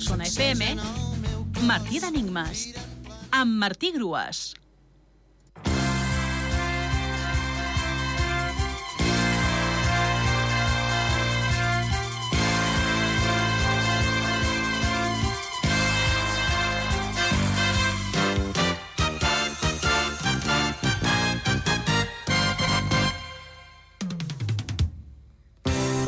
Solsona FM, Martí d'Enigmes, amb Martí Grues.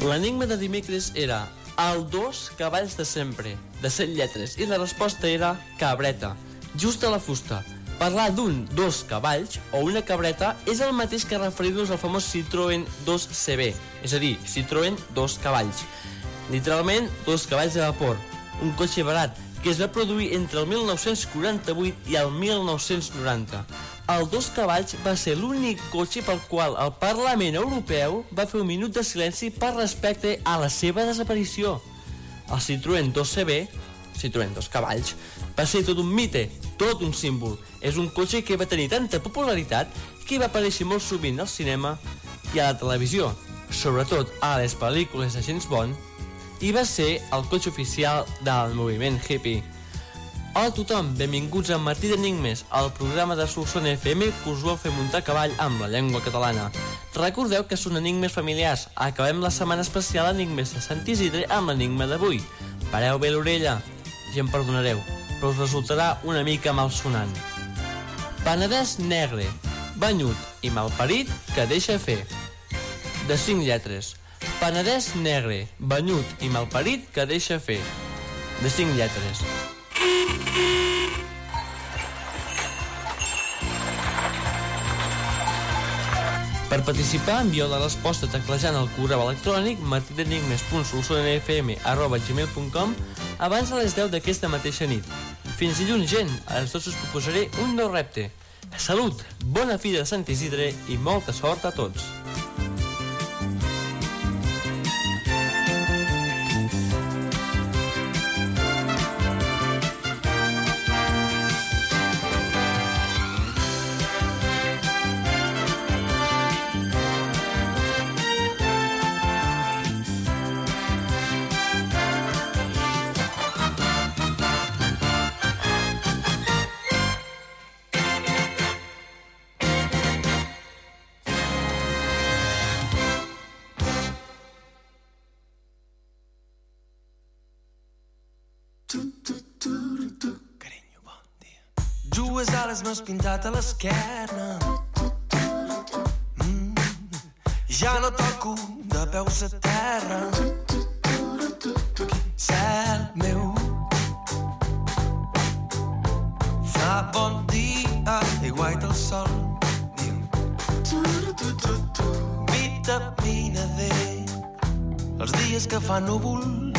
L'enigma de dimecres era el dos cavalls de sempre, de set lletres, i la resposta era cabreta, just a la fusta. Parlar d'un dos cavalls o una cabreta és el mateix que referir-nos al famós Citroën 2CB, és a dir, Citroën dos cavalls. Literalment, dos cavalls de vapor, un cotxe barat que es va produir entre el 1948 i el 1990. El dos cavalls va ser l'únic cotxe pel qual el Parlament Europeu va fer un minut de silenci per respecte a la seva desaparició. El Citroën 2CB, Citroën dos cavalls, va ser tot un mite, tot un símbol. És un cotxe que va tenir tanta popularitat que va aparèixer molt sovint al cinema i a la televisió, sobretot a les pel·lícules de James Bond, i va ser el cotxe oficial del moviment hippie. Hola a tothom, benvinguts a Martí d'Enigmes, el programa de Solsona FM que us vol fer muntar cavall amb la llengua catalana. Recordeu que són enigmes familiars. Acabem la setmana especial Enigmes de Sant Isidre amb l'enigma d'avui. Pareu bé l'orella i em perdonareu, però us resultarà una mica malsonant. Penedès negre, banyut i malparit que deixa fer. De cinc lletres. Penedès negre, banyut i malparit que deixa fer. De cinc lletres. Per participar, envieu la resposta teclejant el correu electrònic martidenigmes.solsonfm.gmail.com abans de les 10 d'aquesta mateixa nit. Fins dilluns, gent! A tots us proposaré un nou repte. Salut, bona fi de Sant Isidre i molta sort a tots! Dues ales m'has pintat a l'esquerna. Mm, ja no toco de peus a terra. Cel meu. Fa bon dia i guaita el sol. Vitamina D. Els dies que fa núvol